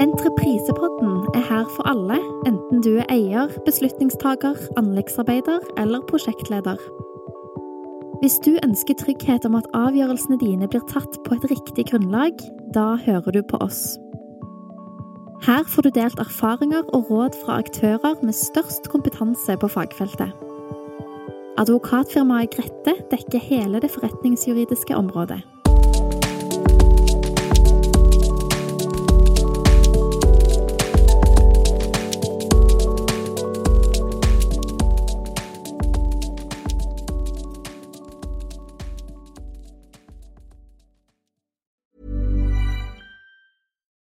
Entreprisepodden er her for alle, enten du er eier, beslutningstaker, anleggsarbeider eller prosjektleder. Hvis du ønsker trygghet om at avgjørelsene dine blir tatt på et riktig grunnlag, da hører du på oss. Her får du delt erfaringer og råd fra aktører med størst kompetanse på fagfeltet. Advokatfirmaet Grette dekker hele det forretningsjuridiske området.